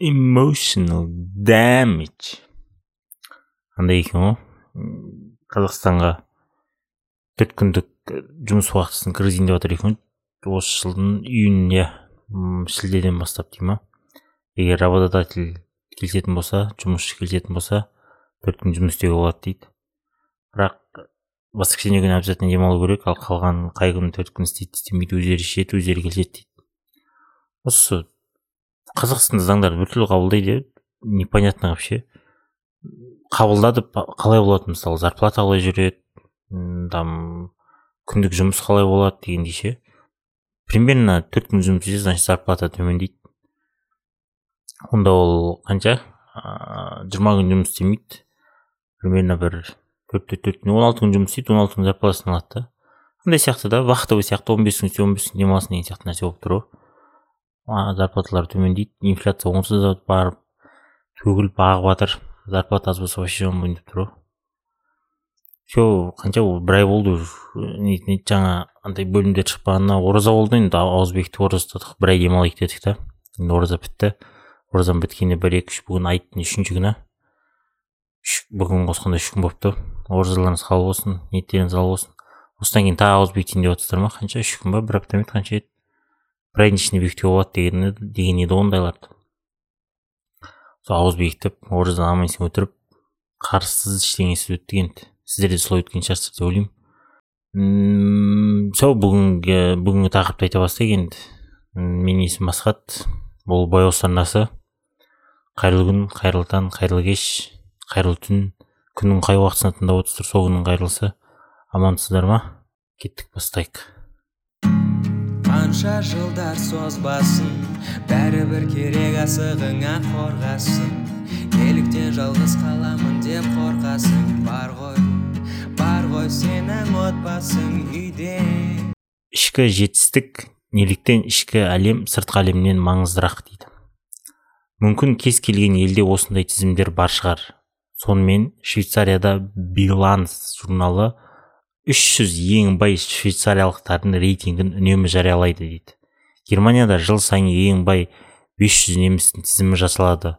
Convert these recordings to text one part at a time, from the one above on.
emotional damage. Андай екен ғой. Қазақстанға төрт күндік жұмыс уақытысын кіргізейін деп жатыр екен осы жылдың июнь иә шілдеден бастап дей ма егер работодатель келісетін болса жұмысшы келісетін болса төрт күн жұмыс істеуге болады дейді. Бірақ воскресенье күні обязательно демалу керек ал қалған қай күні төрт күн істейді істемейді өздері шешеді өздері келіседі дейді. Осы қазақстанда заңдарды біртүрлі қабылдайды непонятно вообще. Қабылдады қалай болады мысалы зарплата қалай жүреді? Там күндік жұмыс қалай болады дегендей ше примерно төрт күн жұмыс істесе значит зарплата төмендейді. Онда ол қанша? Жиырма күн жұмыс істемейді. Примерно бір төрт төрт төрт он алты күн жұмыс істейді он алты күн зарплатасын алады да. Андай сияқты да вахтовый сияқты он бес күн істе он бес күн демалсын деген сияқты нәрсе болып тұр ғой зарплаталар төмендейді инфляция онсыз да барып төгіліп ағып жатыр. Зарплата аз болса вообще жаман деп тұр ғой. Все қанша ол бір ай болды. Уже жаңа андай бөлімдер шықпағанына ораза болды енді. Ауызбекті ораза ұстадық. Бір ай демалайық дедік та. Енді ораза бітті. Оразаның біткеніне бір екі үш бүгін айттың үшінші күні. Үш бүгін қосқанда үш күн болыпты. Оразаларыңыз қабыл болсын ниеттеріңіз қабыл болсын. Осыдан кейін тағы ауыз бекітейін деп жатырсыздар ма? Қанша? Үш күн ба бір апта ма еді? Қанша еді? Ішінде бекітуге болады деген деген еді ондайларды. Сол ауыз бекітіп оразаны аман өтіріп қарызсыз ештеңесіз өттік енді сіздер де солай өткен шығарсыздар деп ойлаймын сол бүгінгі бүгінгі тақырыпты айта бастайық енді. Менің есімім асхат. Бұл бояу арнасы қайырлы күн қайырлы таң қайырлы кеш қайырлы түн. Күннің қай уақытысында тыңдап отырсыздар сол күннің қайырлысы. Амансыздар ма? Кеттік бастайық. Қанша жылдар созбасын бәрібір керек асығыңа қорғасын. Неліктен жалғыз қаламын деп қорқасың бар ғой бар ғой сенің отбасың үйде. Ішкі жетістік неліктен ішкі әлем сыртқы әлемнен маңыздырақ дейді. Мүмкін кез келген елде осындай тізімдер бар шығар. Сонымен швейцарияда биланс журналы 300 ең бай швейцариялықтардың рейтингін үнемі жариялайды дейді. Германияда жыл сайын ең бай 500 немістің тізімі жасалады.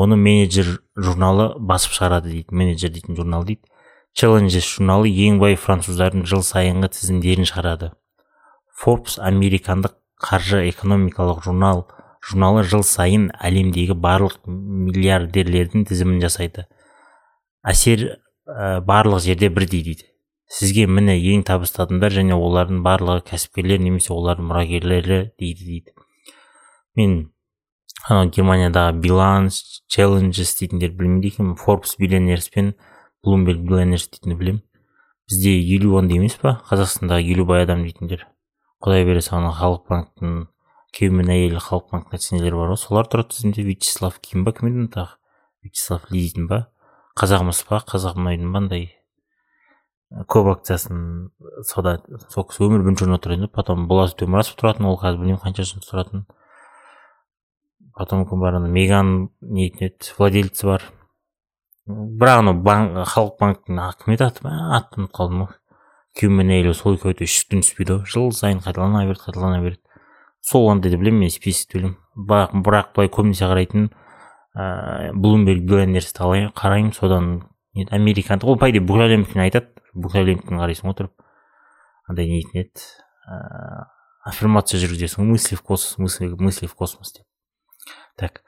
Оны менеджер журналы басып шығарады дейді. Менеджер дейтін журнал дейді. Челленджес журналы ең бай француздардың жыл сайынғы тізімдерін шығарады. Форбс американдық қаржы экономикалық журнал журналы жыл сайын әлемдегі барлық миллиардерлердің тізімін жасайды. Әсер ә, барлық жерде бірдей дейді. Сізге міне ең табысты адамдар және олардың барлығы кәсіпкерлер немесе олардың мұрагерлері дейді дейді. Мен анау германиядағы биланс челленджес дейтіндерді білмейді екенмін. Форбс биллионерс пен блумберг билайнерс дейтінді білемін. Бізде елу ондай емес па? Қазақстандағы елу бай адам дейтіндер. Құдай бере салған халық банктің күйеу мен әйелі халық банктің акционерлері бар ғой. Солар тұрады тізімде. Вячеслав ким ба кім еді тағы? Вячеслав ли ба? Па қазақ мұнайдың ба? Андай. Көп акциясын сауда сол кісі өмір бойынша орнап тұр енді. Потом болат өмірасов тұратын ол қазір білмеймін қанша жыл тұратын. Потом кім бар меган не еді владельцы бар. Бірақ анау банк халық банктің кім еді? Аты атын ұмытып қалдым ғой. Күйеу мен әйелі сол екеуі де үштіктен түспейді ғой. Жыл сайын қайталана береді қайталана береді. Сол андайды білемін мен списокті білемін. Бірақ, бірақ былай көбінесе қарайтын ыыы блумберг билайнерсті қараймын. Содан американдық ол по идее бүкіл әлемдікін айтады бүкіл әлемдікін қарайсың ғой тұрып андай не дейтін еді ыыы аффирмация жүргізесің мысли в космос мысли, мысли в космос деп так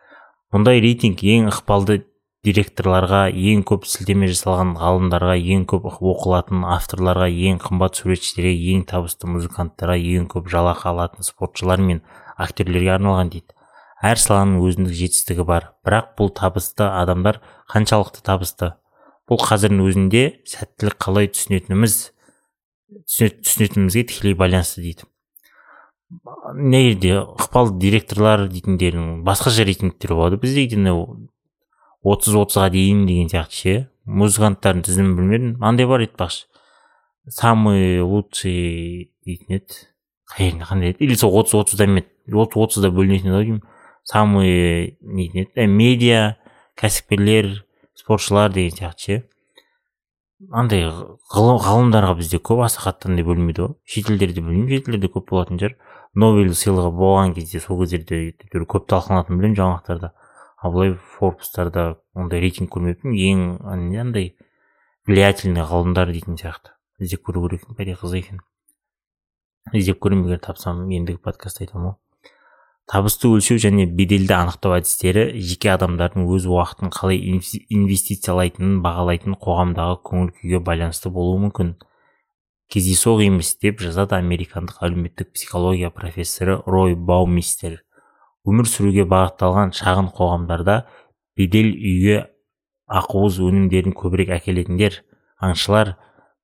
мұндай рейтинг ең ықпалды директорларға ең көп сілтеме жасалған ғалымдарға ең көп оқылатын авторларға ең қымбат суретшілерге ең табысты музыканттарға ең көп жалақы алатын спортшылар мен актерлерге арналған дейді. Әр саланың өзіндік жетістігі бар. Бірақ бұл табысты адамдар қаншалықты табысты? Бұл қазірдің өзінде сәттілік қалай түсінетініміз түсінетінімізге тікелей байланысты дейді. Мына жерде ықпалды директорлар дейтіндердің басқаша рейтингтері болады. Бізде отыз отызға дейін деген сияқты ше. Музыканттардың тізімін білмедім. Андай бар айтпақшы самый лучший дейтін еді. Қай жерінде қандай еді? Или сол отыз отызда отыз отызда бөлінетін еді ау деймін. Самый не дейтін еді? Медиа кәсіпкерлер спортшылар деген сияқты ше. Андай ғалымдарға бізде көп аса қатты андай бөлінбейді ғой. Шетелдерде білмеймін шетелдерде көп болатын шығар. Нобель сыйлығы болған кезде сол кездерде көп талқыланатынын білемін жаңалықтарда ал былай форбстарда ондай рейтинг көрмеппін. Ең андай влиятельный ғалымдар дейтін сияқты. Іздеп көру керек екен по қызық екен. Іздеп көремін егер тапсам ендігі подкастта айтамын ғой. Табысты өлшеу және беделді анықтау әдістері жеке адамдардың өз уақытын қалай инвестициялайтынын бағалайтын қоғамдағы көңіл күйге байланысты болуы мүмкін. Кездейсоқ емес деп жазады американдық әлеуметтік психология профессоры рой баумистер. Өмір сүруге бағытталған шағын қоғамдарда бедел үйге ақуыз өнімдерін көбірек әкелетіндер аңшылар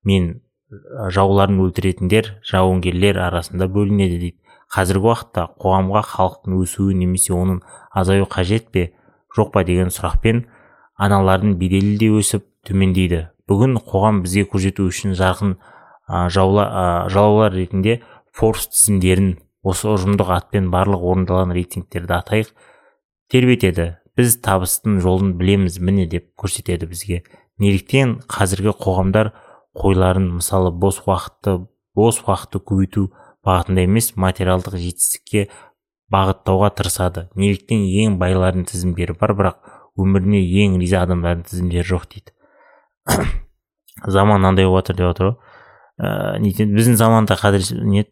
мен жауларын өлтіретіндер жауынгерлер арасында бөлінеді дейді. Қазіргі уақытта қоғамға халықтың өсуі немесе оның азаю қажет пе жоқ па деген сұрақпен аналардың беделі де өсіп төмендейді. Бүгін қоғам бізге көрсету үшін жарқын жалаулар ретінде форс тізімдерін осы ұжымдық атпен барлық орындалған рейтингтерді атайық тербетеді. Біз табыстың жолын білеміз міне деп көрсетеді бізге. Неліктен қазіргі қоғамдар қойларын мысалы бос уақытты бос уақытты көбейту бағытында емес материалдық жетістікке бағыттауға тырысады. Неліктен ең байлардың тізімдері бар бірақ өміріне ең риза адамдардың тізімдері жоқ дейді. Заман мынандай болып жатыр деп жатыр ғой. Ә, біздің заманда қазір не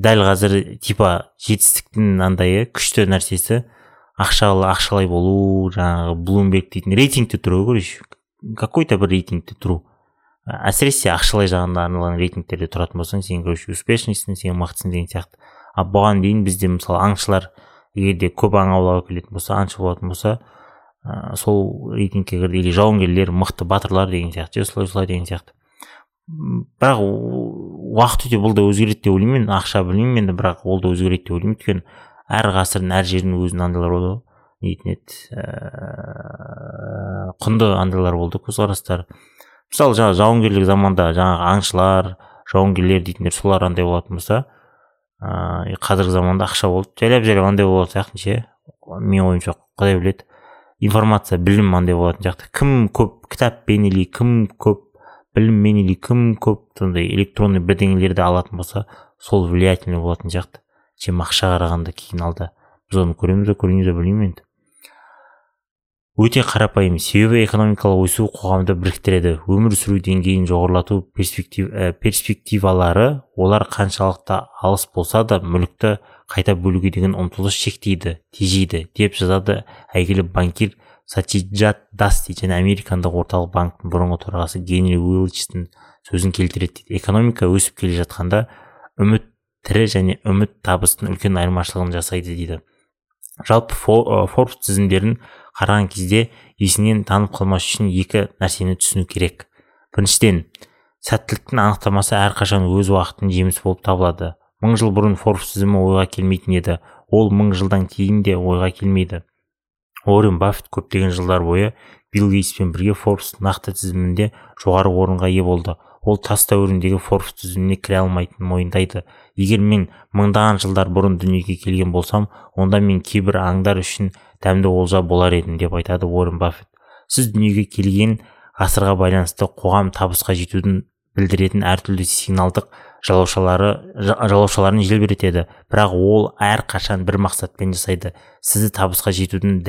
дәл қазір типа жетістіктің андайы күшті нәрсесі ақшалы ақшалай болу жаңағы блумберг дейтін рейтингте тұру короче какой то бір рейтингте тұру. Әсіресе ақшалай жағында арналған рейтингтерде тұратын болсаң сен короче успешныйсың сен мықтысың деген сияқты. Ал бұған дейін бізде мысалы аңшылар егер де көп аң аулап келетін болса аңшы болатын болса ә, сол рейтингке кірді. Или жауынгерлер мықты батырлар деген сияқты солай солай деген сияқты. Бірақ уақыт өте бұл да өзгереді деп ойлаймын мен ақша білмеймін енді бірақ ол да өзгереді деп ойлаймын. Өйткені әр ғасырдың әр жердің өзінің андайлары болады ғой. Дейтін еді құнды андайлар болды көзқарастар. Мысалы жаңағы жауынгерлік заманда жаңағы аңшылар жауынгерлер дейтіндер солар андай болатын болса ыыы қазіргі заманда ақша болды жайлап жайлап андай болатын сияқты ше. Менің ойымша құдай біледі. Информация білім андай болатын сияқты. Кім көп кітаппен или кім көп біліммен или кім көп сондай электронный бірдеңелерді алатын болса сол влиятельный болатын сияқты. Чем ақша қарағанда кейін алда. Біз оны көреміз бе көрмейміз бе білмеймін енді. Өте қарапайым себебі экономикалық өсу қоғамды біріктіреді. Өмір сүру деңгейін жоғарылату перспектив, ә, перспективалары олар қаншалықты алыс болса да мүлікті қайта бөлуге деген ұмтылыс шектейді тежейді деп жазады әйгілі банкир сатиджат дасти және американдық орталық банктің бұрынғы төрағасы генри уилчтің сөзін келтіреді дейді. Экономика өсіп келе жатқанда үміт тірі және үміт табыстың үлкен айырмашылығын жасайды дейді. Жалпы форбс тізімдерін қараған кезде есінен танып қалмас үшін екі нәрсені түсіну керек. Біріншіден сәттіліктің анықтамасы әрқашан өз уақытының жемісі болып табылады. Мың жыл бұрын форбс тізімі ойға келмейтін еді. Ол мың жылдан кейін де ойға келмейді. Уоррен баффет көптеген жылдар бойы билл гейтспен бірге форбс нақты тізімінде жоғары орынға ие болды. Ол тас дәуіріндегі форбс тізіміне кіре алмайтынын мойындайды. Егер мен мыңдаған жылдар бұрын дүниеге келген болсам онда мен кейбір аңдар үшін дәмді олжа болар едім деп айтады уоррен баффет сіз дүниеге келген ғасырға байланысты қоғам табысқа жетудің білдіретін әртүрлі сигналдық жалаушалары жалаушаларын желбіретеді. Бірақ ол әр қашан бір мақсатпен жасайды. Сізді табысқа жетудің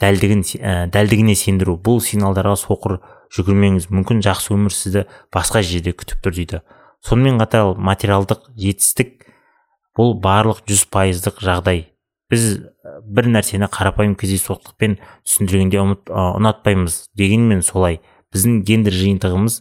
дәлдігін ә, дәлдігіне сендіру. Бұл сигналдарға соқыр жүгірмеңіз. Мүмкін жақсы өмір сізді басқа жерде күтіп тұр дейді. Сонымен қатар материалдық жетістік бұл барлық жүз пайыздық жағдай. Біз бір нәрсені қарапайым кездейсоқтықпен түсіндіргенде ұнатпаймыз дегенмен солай. Біздің гендер жиынтығымыз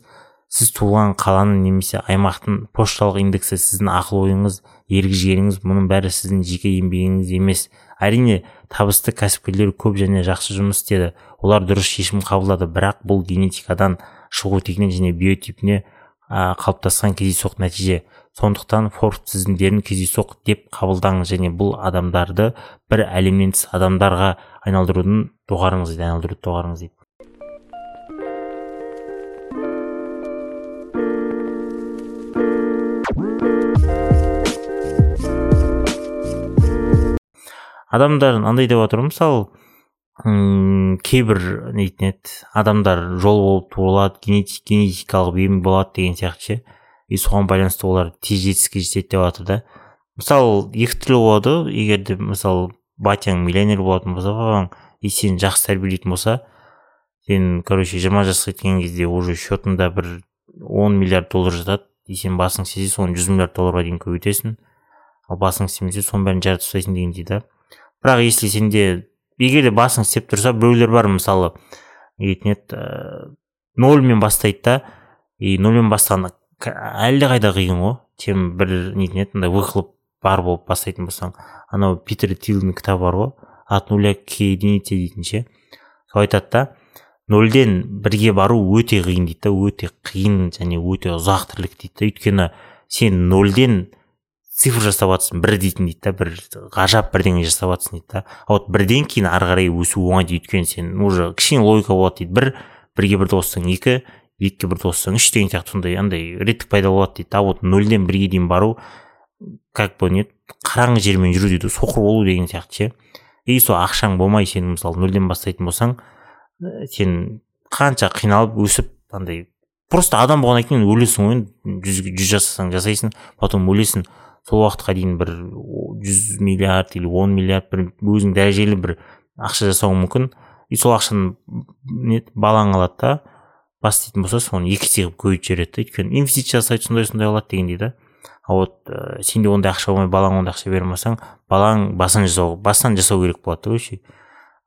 сіз туылған қаланың немесе аймақтың пошталық индексі сіздің ақыл ойыңыз ерік жігеріңіз мұның бәрі сіздің жеке еңбегіңіз емес. Әрине табысты кәсіпкерлер көп және жақсы жұмыс істеді. Олар дұрыс шешім қабылдады бірақ бұл генетикадан шығу тегінен және биотипіне ә, қалыптасқан кездейсоқ нәтиже. Сондықтан форбс тізімдерін кездейсоқ деп қабылдаңыз және бұл адамдарды бір әлемнен адамдарға айналдырудың доғарыңыз дейді айналдыруды доғарыңыз дейді. Адамдар андай деп жатыр мысалы кейбір нейтін еді адамдар жол болып туылады генетикалық ем болады деген сияқты ше. И соған байланысты олар тез жетістікке жетеді деп жатыр да. Мысалы екі түрлі болады. Егер де мысалы батяң миллионер болатын болса папаң и сені жақсы тәрбиелейтін болса сен короче жиырма жасқа келген кезде уже счетыңда бір он миллиард доллар жатады. И сен басың істесе соны жүз миллиард долларға дейін көбейтесің. Ал басың істемесе соның бәрін жаратып тастайсың дегендей да. Бірақ если сенде егер де басың істеп тұрса біреулер бар мысалы нетін еді ә, нольмен бастайды да и нольмен бастаған әлдеқайда қиын ғой? Чем бір нетін еді андай выхлоп бар болып бастайтын болсаң анау питер тилдің кітабы бар ғой от нуля к единице дейтін ше. Сол айтады да нөлден бірге бару өте қиын дейді да өте қиын және өте ұзақ тірлік дейді да. Өйткені сен нөлден цифр жасап жатрсың бір дейтін дейді да бір ғажап бірдеңе жасап жатрсың дейді да. А вот бірден кейін ары қарай өсу оңай дейді өйткені сен уже кішкене логика болады дейді. Бір бірге бірді қоссаң екі екіге бірді қоссаң үш деген сияқты сондай андай реттік пайда болады дейді а вот нөлден бірге дейін бару как бы не қараңғы жермен жүру дейді соқыр болу деген сияқты ше. И сол ақшаң болмай сен мысалы нөлден бастайтын болсаң ә, сен қанша қиналып өсіп андай просто адам болғаннан кейін өлесің ғой жүз, жүз жасасаң жасайсың потом өлесің. Сол уақытқа дейін бір жүз миллиард или он миллиард бір өзің дәрежелі бір ақша жасауың мүмкін. И сол ақшаны не балаң алады да бастайтын болса соны екі есе қылып көбейтіп жібереді да. Өйткені инвестиция жасайды сондай сондай алады дегендей да а вот ә, сенде ондай ақша болмай балаңа ондай ақша бере алмасаң балаң басын жасау бастан жасау керек болады да короче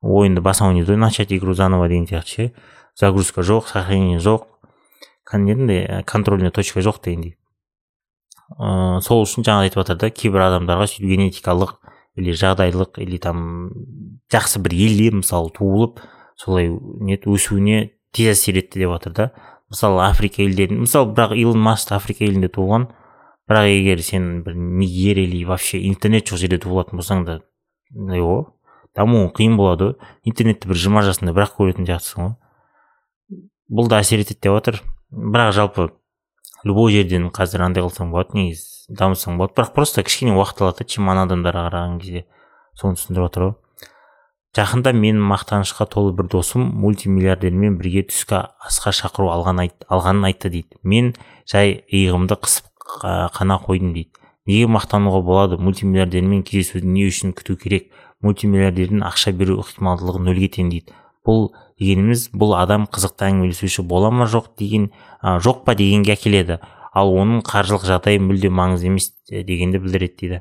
ойынды басынан ойнайды ғой начать игру заново деген сияқты ше. Загрузка жоқ сохранение жоқ. Недей контрольная точка жоқ дегендей ыыы сол үшін жаңа айтып жатыр да кейбір адамдарға сөйтіп генетикалық или жағдайлық или там жақсы бір елде мысалы туылып солай не өсуіне тез әсер етті деп жатыр да. Мысалы африка елдерін мысалы бірақ илон маск африка елінде туылған бірақ егер сен бір нигерия или вообще интернет жоқ жерде туылатын болсаң да ғой дамуың қиын болады ғой интернетті бір жиырма жасында бірақ көретін сияқтысың ғой бұл да әсер етеді деп жатыр бірақ жалпы любой жерден қазір андай қылсаң болады негізі дамысаң болады. Бірақ просто кішкене уақыт алады да чем ана адамдарға қараған кезде соны түсіндіріп жатыр ғой. Жақында менің мақтанышқа толы бір досым мультимиллиардермен бірге түскі асқа шақыру алған айт, алғанын айтты дейді. Мен жай иығымды қысып қана қойдым дейді. Неге мақтануға болады? Мультимиллиардермен кездесуді не үшін күту керек? Мультимиллиардердің ақша беру ықтималдылығы нөлге тең дейді. Бұл дегеніміз бұл адам қызықты әңгімелесуші бола ма жоқ деген ә, жоқ па дегенге әкеледі. Ал оның қаржылық жағдайы мүлде маңызды емес дегенді білдіреді дейді.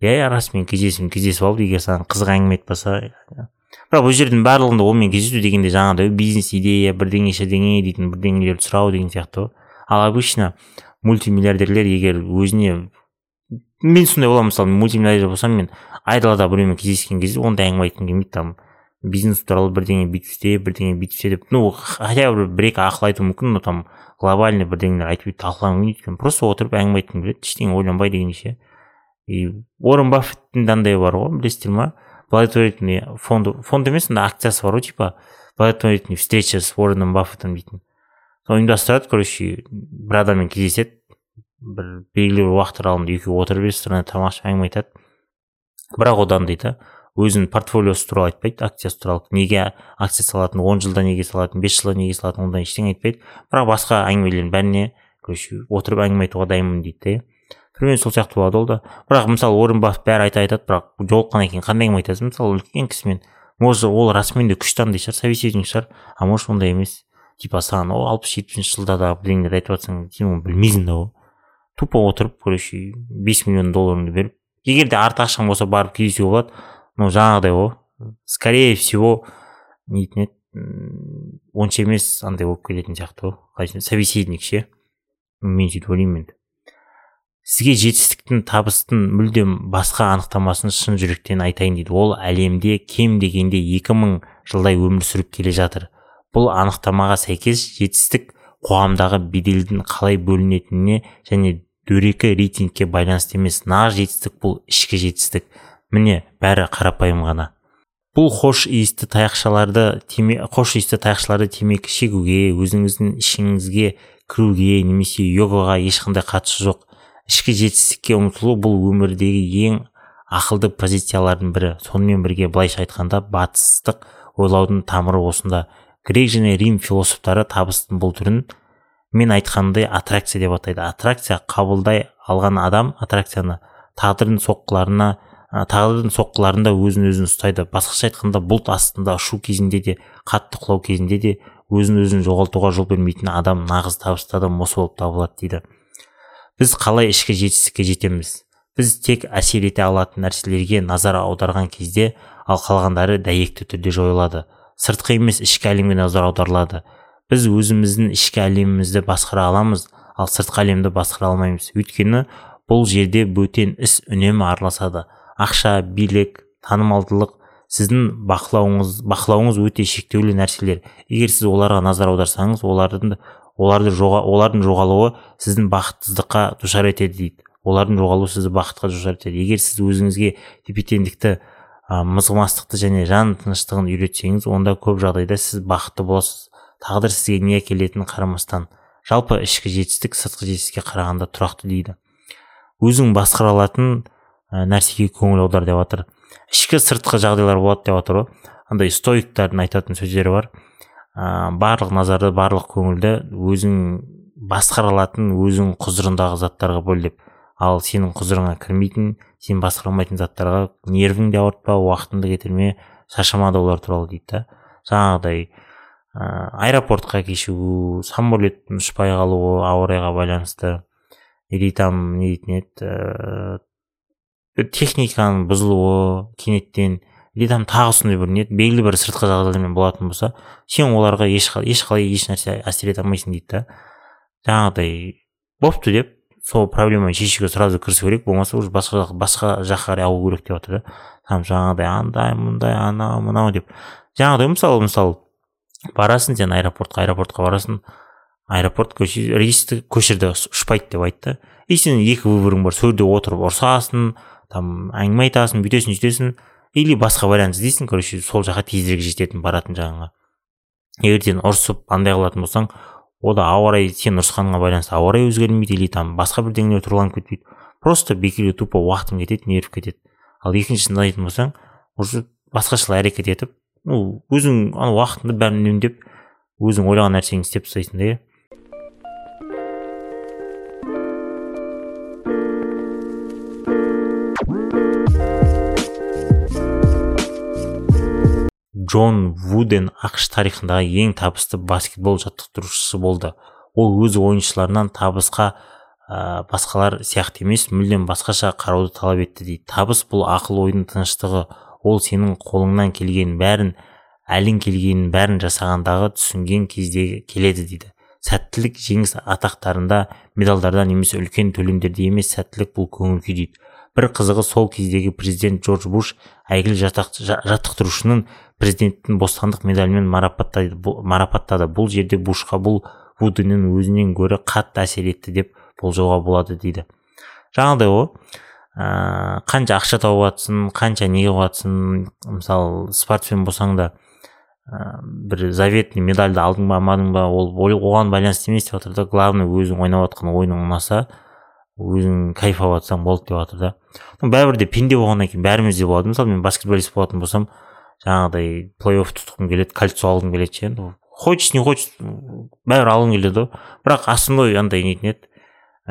Иә иә расымен кездесіп кездесіп алып егер саған қызық әңгіме айтпаса бірақ бұл жердің барлығында онымен кездесу дегенде жаңағыдай бизнес идея бірдеңе шірдеңе дейтін бірдеңелерді сұрау деген сияқты ғой. Ал обычно мультимиллиардерлер егер өзіне мен сондай боламын мысалы мультимиллиардер болсам мен айдалада біреумен кездескен кезде ондай әңгіме айтқым келмейді там. Бизнес туралы бірдеңе бүйтіп істе бірдеңе бүйтіп істе деп ну хотя бы бір екі ақыл айту мүмкін но там глобальный бірдеңелер айтып талқылағым келмейді өйткені просто отырып әңгіме айтқым келеді ештеңе ойланбай дегендей ше и уоррен баффеттің де андай бар ғой білесіздер ма? Благотворительный фонд фонд емес андай акциясы бар ғой типа. Благотворительный встреча с уорреном баффетом дейтін. Соны ұйымдастырады короче бір адаммен кездеседі. Бір белгілі бір уақыт аралығында екеуі отырып ресторанда тамақ ішіп әңгіме айтады. Бірақ одан дейді. Өзінің портфолиосы туралы айтпайды акциясы туралы. Неге акция салатын он жылда неге салатын бес жылда неге салатын ондай ештеңе айтпайды. Бірақ басқа әңгімелердің бәріне короче отырып әңгіме айтуға дайынмын дейді да примерно сол сияқты болады ол да. Бірақ мысалы орын баффет бәрі айта айтады бірақ жолыққаннан кейін қандай әңгіме айтасың? Мысалы үлкен кісімен может ол расымен де күшті андай шығар собеседник шығар. А может ондай емес. Типа саған ол алпыс жетпісінші жылдардағы бірдеңелерді айтып жатсаң сен оны білмейсің да ғой тупо отырып короче бес миллион долларыңды беріп егер де артық ақшаң болса барып кездесуге болады но жаңағыдай ғой скорее всего нетін еді онша емес андай болып келетін сияқты ғой собеседник ше. Мен сөйтіп ойлаймын енді. Сізге жетістіктің табыстың мүлдем басқа анықтамасын шын жүректен айтайын дейді. Ол әлемде кем дегенде екі мың жылдай өмір сүріп келе жатыр. Бұл анықтамаға сәйкес жетістік қоғамдағы беделдің қалай бөлінетініне және дөрекі рейтингке байланысты емес нағыз жетістік бұл ішкі жетістік. Міне бәрі қарапайым ғана. Бұл хош иісті таяқшаларды теме, хош иісті таяқшаларды темекі шегуге өзіңіздің ішіңізге кіруге немесе йогаға ешқандай қатысы жоқ. Ішкі жетістікке ұмтылу бұл өмірдегі ең ақылды позициялардың бірі. Сонымен бірге былайша айтқанда батыстық ойлаудың тамыры осында. Грек және рим философтары табыстың бұл түрін мен айтқандай аттракция деп атайды. Аттракция қабылдай алған адам аттракцияны тағдырдың соққыларына тағдырдың соққыларында өзін өзін ұстайды. Басқаша айтқанда бұлт астында ұшу кезінде де қатты құлау кезінде де өзін өзін жоғалтуға жол бермейтін адам нағыз табысты адам осы болып табылады дейді. Біз қалай ішкі жетістікке жетеміз? Біз тек әсер ете алатын нәрселерге назар аударған кезде ал қалғандары дәйекті түрде жойылады. Сыртқы емес ішкі әлемге назар аударылады. Біз өзіміздің ішкі әлемімізді басқара аламыз ал сыртқы әлемді басқара алмаймыз. Өйткені бұл жерде бөтен іс үнемі араласады. Ақша билік танымалдылық сіздің бақылауыңыз бақылауыңыз өте шектеулі нәрселер. Егер сіз оларға назар аударсаңыз олардың оларды жоға, олардың жоғалуы сіздің бақытсыздыққа душар етеді дейді. Олардың жоғалуы сізді бақытқа душар етеді. Егер сіз өзіңізге тепе теңдікті мызғымастықты және жан тыныштығын үйретсеңіз онда көп жағдайда сіз бақытты боласыз. Тағдыр сізге не әкелетінін қарамастан жалпы ішкі жетістік сыртқы жетістікке қарағанда тұрақты дейді. Өзің басқара алатын нәрсеге көңіл аудар деп жатыр ішкі сыртқы жағдайлар болады деп жатыр ғой андай стоиктардың айтатын сөздері бар. Ә, барлық назарды барлық көңілді өзің басқара алатын өзің құзырындағы заттарға бөл деп. Ал сенің құзырыңа кірмейтін сен басқара алмайтын заттарға нервіңді ауыртпа уақытыңды кетірме шаршама олар туралы дейді да. Жаңағыдай ә, аэропортқа кешігу самолеттің ұшпай қалуы ауа райға байланысты. Или там не дейтін еді техниканың бұзылуы кенеттен или там тағы сондай бір не белгілі бір сыртқы жағдайлармен болатын болса сен оларға ешқалай еш нәрсе әсер ете алмайсың дейді да. Жаңағыдай бопты деп сол проблеманы шешуге сразу кірісу керек болмаса уже басқа басқа жаққа қарай ауу керек деп жатыр да. Там жаңағыдай андай мындай анау мынау деп. Жаңағыдай мысалы мысалы барасың сен аэропортқа аэропортқа барасың аэропорт рейсті көшірді ұшпайды деп айтты. И сен екі выборың бар сол жерде отырып ұрсасың там әңгіме айтасың бүйтесің сөйтесің или басқа вариант іздейсің короче сол жаққа тезірек жететін баратын жағыңа сен ұрысып андай қылатын болсаң ода ауа райы сен ұрысқаныңа байланысты ауа райы өзгермейді или там басқа бірдеңелер тұрланып кетпейді. Просто бекерге тупо уақытың кетеді нерв кетеді. Ал екіншісін тыңдайтын болсаң уже басқашалай әрекет етіп ну өзің ана уақытыңды бәрін үнемдеп өзің ойлаған нәрсеңді істеп тастайсың да джон вуден ақш тарихындағы ең табысты баскетбол жаттықтырушысы болды. Ол өз ойыншыларынан табысқа ә, басқалар сияқты емес мүлдем басқаша қарауды талап етті дейді. Табыс бұл ақыл ойдың тыныштығы. Ол сенің қолыңнан келген бәрін әлің келгенін бәрін жасағандағы түсінген кезде келеді дейді. Сәттілік жеңіс атақтарында медалдарда немесе үлкен төлемдерде емес сәттілік бұл көңіл күй дейді. Бір қызығы сол кездегі президент джордж буш әйгілі жаттықтырушының президенттің бостандық медалімен марапаттады, бұл жерде бушқа бұл вуденің өзінен гөрі қатты әсер етті деп болжауға болады дейді. Жаңағыдай ғой ә, қанша ақша тауып жатсың қанша не қылып жатсың мысалы спортсмен болсаң да ә, бір заветный медальді алдың ба алмадың ба ол оған байланысты емес деп жатыр да главный өзің ойнап жатқан ойының ұнаса өзің кайф жатсаң болды деп жатыр да. Бәрібір де пенде болғаннан кейін бәрімізде болады мысалы мен баскетболист болатын болсам жаңағыдай плей офф тұтқым келеді кольцо алғым келеді ше. Енді хочешь не хочешь бәрібір алғың келеді ғой бірақ основной андай нетін еді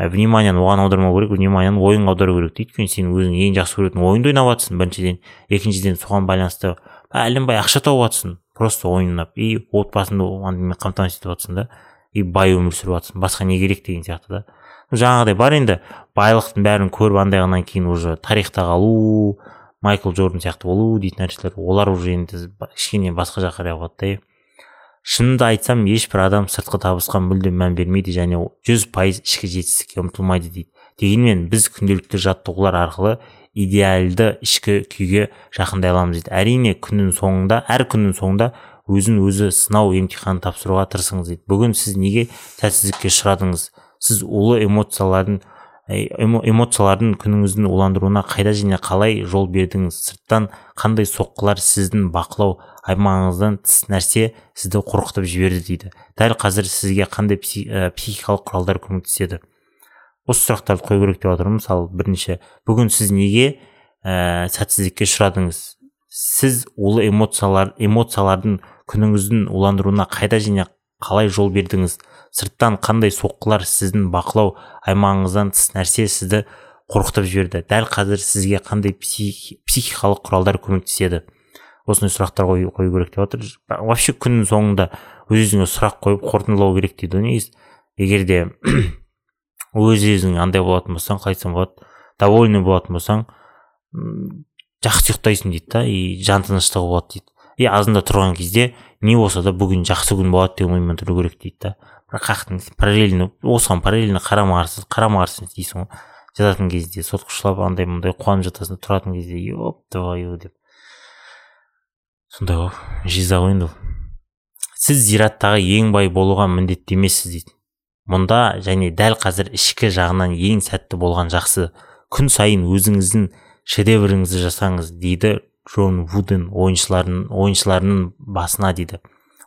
вниманиені оған аудармау керек вниманиені ойынға аудару керек. Дейді өйткені сен өзің ең жақсы көретін ойынды ойнап жатрсың. Біріншіден екіншіден соған байланысты бәленбай ақша тауып жатрсың. Просто ойнап. И отбасыңды қамтамасыз етіп жатрсың да. И бай өмір сүріп жатрсың басқа не керек деген сияқты да. Жаңағыдай бар енді байлықтың бәрін көріп андайғаннан кейін уже тарихта қалу майкл джордан сияқты болу дейтін нәрселер олар уже енді кішкене басқа жаққа қарай қояды да шынымды айтсам ешбір адам сыртқы табысқа мүлдем мән бермейді және жүз пайыз ішкі жетістікке ұмтылмайды дейді. Дегенмен біз күнделікті жаттығулар арқылы идеалды ішкі күйге жақындай аламыз дейді. Әрине күннің соңында әр күннің соңында өзін өзі сынау емтиханын тапсыруға тырысыңыз дейді. Бүгін сіз неге сәтсіздікке ұшырадыңыз? Сіз улы эмоциялардың эмоциялардың күніңіздің уландыруына қайда және қалай жол бердіңіз? Сырттан қандай соққылар сіздің бақылау аймағыңыздан тыс нәрсе сізді қорқытып жіберді дейді. Дәл қазір сізге қандай психикалық құралдар көмектеседі? Осы сұрақтарды қою керек деп жатырмын мысалы бірінші бүгін сіз неге ә, сәтсіздікке ұшырадыңыз? Сіз улы эмоциялар эмоциялардың күніңіздің уландыруына қайда және қалай жол бердіңіз? Сырттан қандай соққылар сіздің бақылау аймағыңыздан тыс нәрсе сізді қорқытып жіберді? Дәл қазір сізге қандай психикалық құралдар көмектеседі? Осындай сұрақтар қою, қою керек деп жатыр вообще күннің соңында өз өзіңе сұрақ қойып қорытындылау керек дейді негізі. Егер де өз өзің андай болатын болсаң қалай айтсам болады довольный болатын болсаң жақсы ұйықтайсың дейді да и жан тыныштығы болады дейді и азында тұрған кезде не болса да бүгін жақсы күн болады деген оймен тұру керек дейді да. Бірақ қаяқтан параллельно осыған параллельно қарама қарсы қарама қарсы істейсің ғой. Жататын кезде соткышылап андай мындай қуанып жатасың тұратын кезде еп твою деп. Сондай ғой жиза ғой енді сіз зираттағы ең бай болуға міндетті емессіз дейді мұнда және дәл қазір ішкі жағынан ең сәтті болған жақсы күн сайын өзіңіздің шедевріңізді жасаңыз дейді джон вуден ойыншылардың ойыншыларының басына дейді.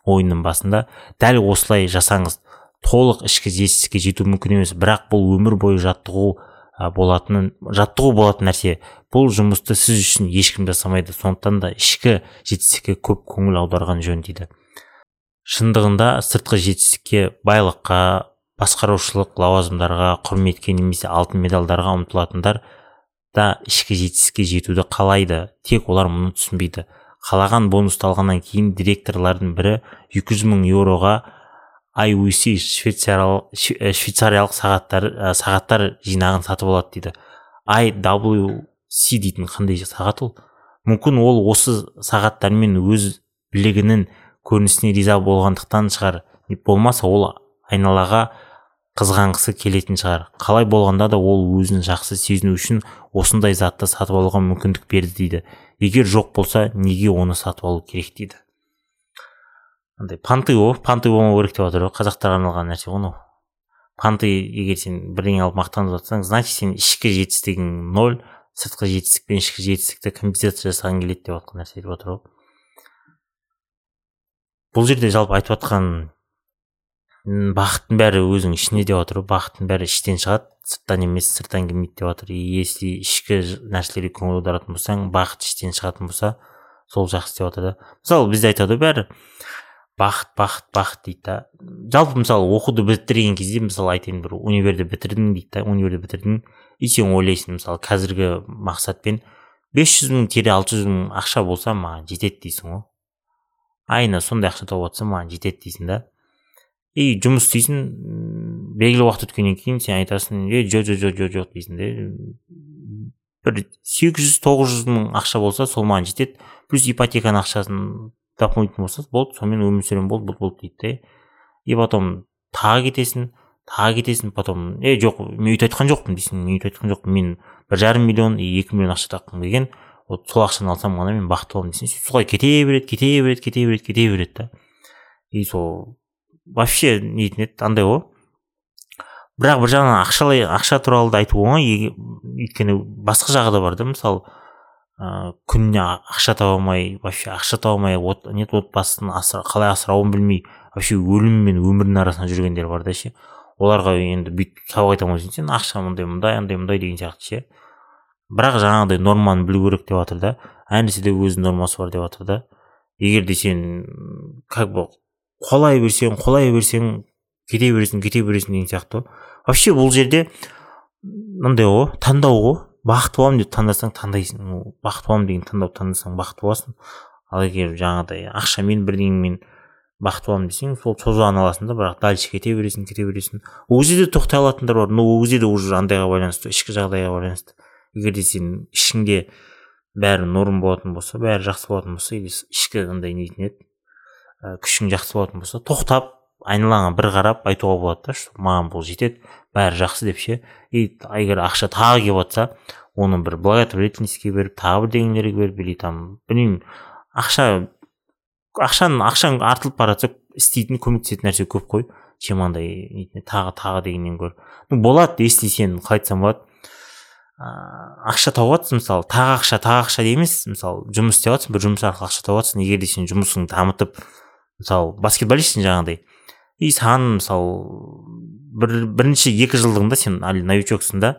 Ойынның басында дәл осылай жасаңыз. Толық ішкі жетістікке жету мүмкін емес бірақ бұл өмір бойы жаттығу болатынын жаттығу болатын нәрсе. Бұл жұмысты сіз үшін ешкім жасамайды. Сондықтан да ішкі жетістікке көп көңіл аударған жөн дейді. Шындығында сыртқы жетістікке байлыққа басқарушылық лауазымдарға құрметке немесе алтын медальдарға ұмтылатындар да ішкі жетістікке жетуді қалайды. Тек олар мұны түсінбейді. Қалаған бонусты алғаннан кейін директорлардың бірі 200 мың еуроға IUC швейцариялық, швейцариялық сағаттар сағаттар жинағын сатып алады дейді. IWC дейтін қандай сағат ол? Мүмкін ол осы сағаттармен өз білігінің көрінісіне риза болғандықтан шығар. Болмаса ол айналаға қызғанғысы келетін шығар. Қалай болғанда да ол өзін жақсы сезіну үшін осындай затты сатып алуға мүмкіндік берді дейді. Егер жоқ болса неге оны сатып алу керек дейді? Андай панты ғой панты болмау керек деп жатыр ғой қазақтарға арналған нәрсе ғой мынау. Панты егер сен бірдеңе алып мақтанып жатсаң значит сен ішкі жетістігің ноль сыртқы жетістік пен ішкі жетістікті компенсация жасағың келеді деп жатқан нәрсе деп отыр ғой. Бұл жерде жалпы айтып жатқан бақыттың бәрі өзің ішінде деп жатыр ғой бақыттың бәрі іштен шығады сырттан емес сырттан келмейді деп жатыр если ішкі нәрселерге көңіл аударатын болсаң бақыт іштен шығатын болса сол жақсы деп жатыр да. Мысалы бізде айтады ғой бәрі бақыт бақыт бақыт дейді да. Жалпы мысалы оқуды бітірген кезде мысалы айтайын бір универді бітірдің дейді да универді бітірдің. И сен ойлайсың мысалы қазіргі мақсатпен бес жүз мың тире алты жүз мың ақша болса маған жетеді дейсің ғой. Айына сондай ақша тауып жатсам маған жетеді дейсің да. И жұмыс істейсің белгілі уақыт өткеннен кейін сен айтасың е жоқ жоқ жоқ жоқ жоқ дейсің де бір сегіз жүз тоғыз жүз мың ақша болса сол маған жетеді. Плюс ипотеканың ақшасын дополнительно болса болды сонымен өмір сүремін болды болды болды дейді да и потом тағы кетесің тағы кетесің потом е жоқ мен өйтіп айтқан жоқпын дейсің. Мен өйтіп айтқан жоқпын мен бір жарым миллион и екі миллион ақша тапқым келген. Вот сол ақшаны алсам ғана мен бақытты боламын дейсің. Солай кете береді кете береді кете береді кете береді да. И сол вообще нетін еді андай ғой. Бірақ бір жағынан ақшалай ақша туралы да айту оңай. Өйткені басқа жағы да бар да мысалы ыыы күніне ақша таба алмай вообще ақша таба алмай от, нет отбасын қалай асырауын білмей вообще өлім мен өмірдің арасында жүргендер бар да ше. Оларға енді бүйтіп сабақ айта алмайсың сен ақша мындай мындай андай мындай деген сияқты ше. Бірақ жаңағыдай норманы білу керек деп жатыр да. Әр нәрседе өз нормасы бар деп жатыр да. Егер де сен как бы қолай берсең қолай берсең кете бересің кете бересің деген сияқты вообще бұл жерде мындай ғой таңдау ғой. Бақытты боламын деп таңдасаң таңдайсың. Бақытты боламын деген таңдауды таңдасаң бақытты боласың. Ал егер жаңағыдай ақшамен бірдеңемен бақытты боламын десең сол созбаған аласың да бірақ дальше кете бересің кете бересің. Ол кезде де тоқтай алатындар бар. Но ол кезде де уже андайға байланысты ішкі жағдайға байланысты. Егер де сен ішіңде бәрі норм болатын болса бәрі жақсы болатын болса ішкі андай нетін еді ә, күшің жақсы болатын болса тоқтап айналаңа бір қарап айтуға болады да что маған бұл жетеді бәрі жақсы деп ше. И егер ақша тағы келіп жатса оны бір благотворительностьке беріп тағы бірдеңелерге беріп или там білмеймін ақша ақшаның ақшаң артылып бара жатса істейтін көмектесетін нәрсе көп қой. Чем андай тағы тағы дегеннен гөрі. Ну болады если сен қалай айтсам болады. Ыыы ақша тауып жатрсың мысалы тағы ақша тағы ақша емес мысалы жұмыс істеп жатрсың бір жұмыс арқылы ақша тауып жатрсың егер де сен жұмысыңды дамытып мысалы баскетболистсің жаңағыдай. И саған мысалы бір бірінші екі жылдығында сен әлі новичоксың да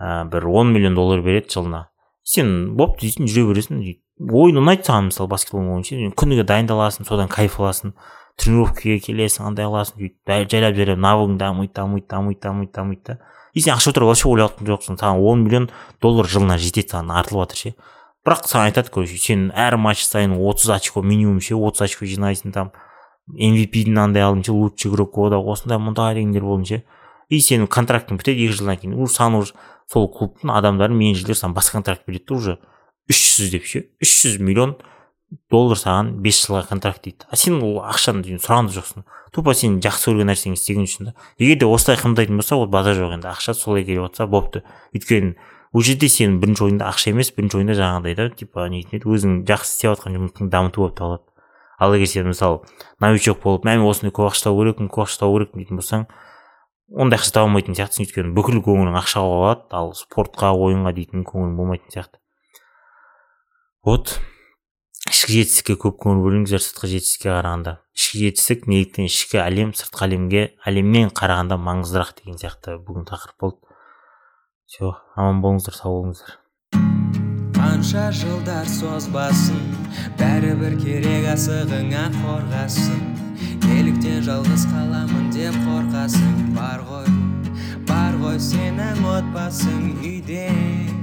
ә, бір он миллион доллар береді жылына. Сен бопты дейсің жүре бересің. Ойын ұнайды саған мысалы баскетбол ойын ше күніге дайындаласың содан кайф аласың. Тренировкаға келесің андай қыласың сөйтіп жайлап жайлап навыгың дамиды дамиды дамиды дамиды дамиды да. И сен ақша туралы вообще ойлап жоқсың. Саған он миллион доллар жылына жетеді саған артылып жатыр ше. Бірақ саған айтады короче сен әр матч сайын отыз очко минимум ше отыз очко жинайсың там mvp мынандай алдың ше лучший игрок года осындай мындай дегендер болдың ше. И сенің контрактың бітеді екі жылдан кейін. Уже саған уже сол клубтың адамдары менеджерлер саған басқа контракт береді да уже. Үш жүз деп ше үш жүз миллион доллар саған бес жылға контракт дейді. А сен ол ақшаны сұраған да жоқсың тупо сен жақсы көрген нәрсеңді істеген үшін да. Егер де осылай қымбаттайтын болса ол базар жоқ енді. Ақша солай келіп жатса болыпты өйткені ол жерде сенің бірінші ойында ақша емес бірінші ойында жаңағыдай да типа не еді өзің жақсы істеп жатқан жұмысыңды дамыту болып табылады. Ал егер сен мысалы новичок болып мә мен осындай көп ақша табу керекпін көп ақша табу керекпін дейтін болсаң ондай ақша таба алмайтын сияқтысың. Өйткені бүкіл көңілің ақшаға қалады ал спортқа ойынға дейтін көңілің болмайтын сияқты. Вот. Ішкі жетістікке көп көңіл бөліңіздер сыртқы жетістікке қарағанда. Ішкі жетістік неліктен ішкі әлем сыртқы әлемге әлеммен қарағанда маңыздырақ деген сияқты бүгін тақырып болды. Все аман болыңыздар сау болыңыздар. Қанша жылдар созбасын бәрібір керек асығыңа қорғасын. Неліктен жалғыз қаламын деп қорқасың бар ғой бар ғой сенің отбасың үйде.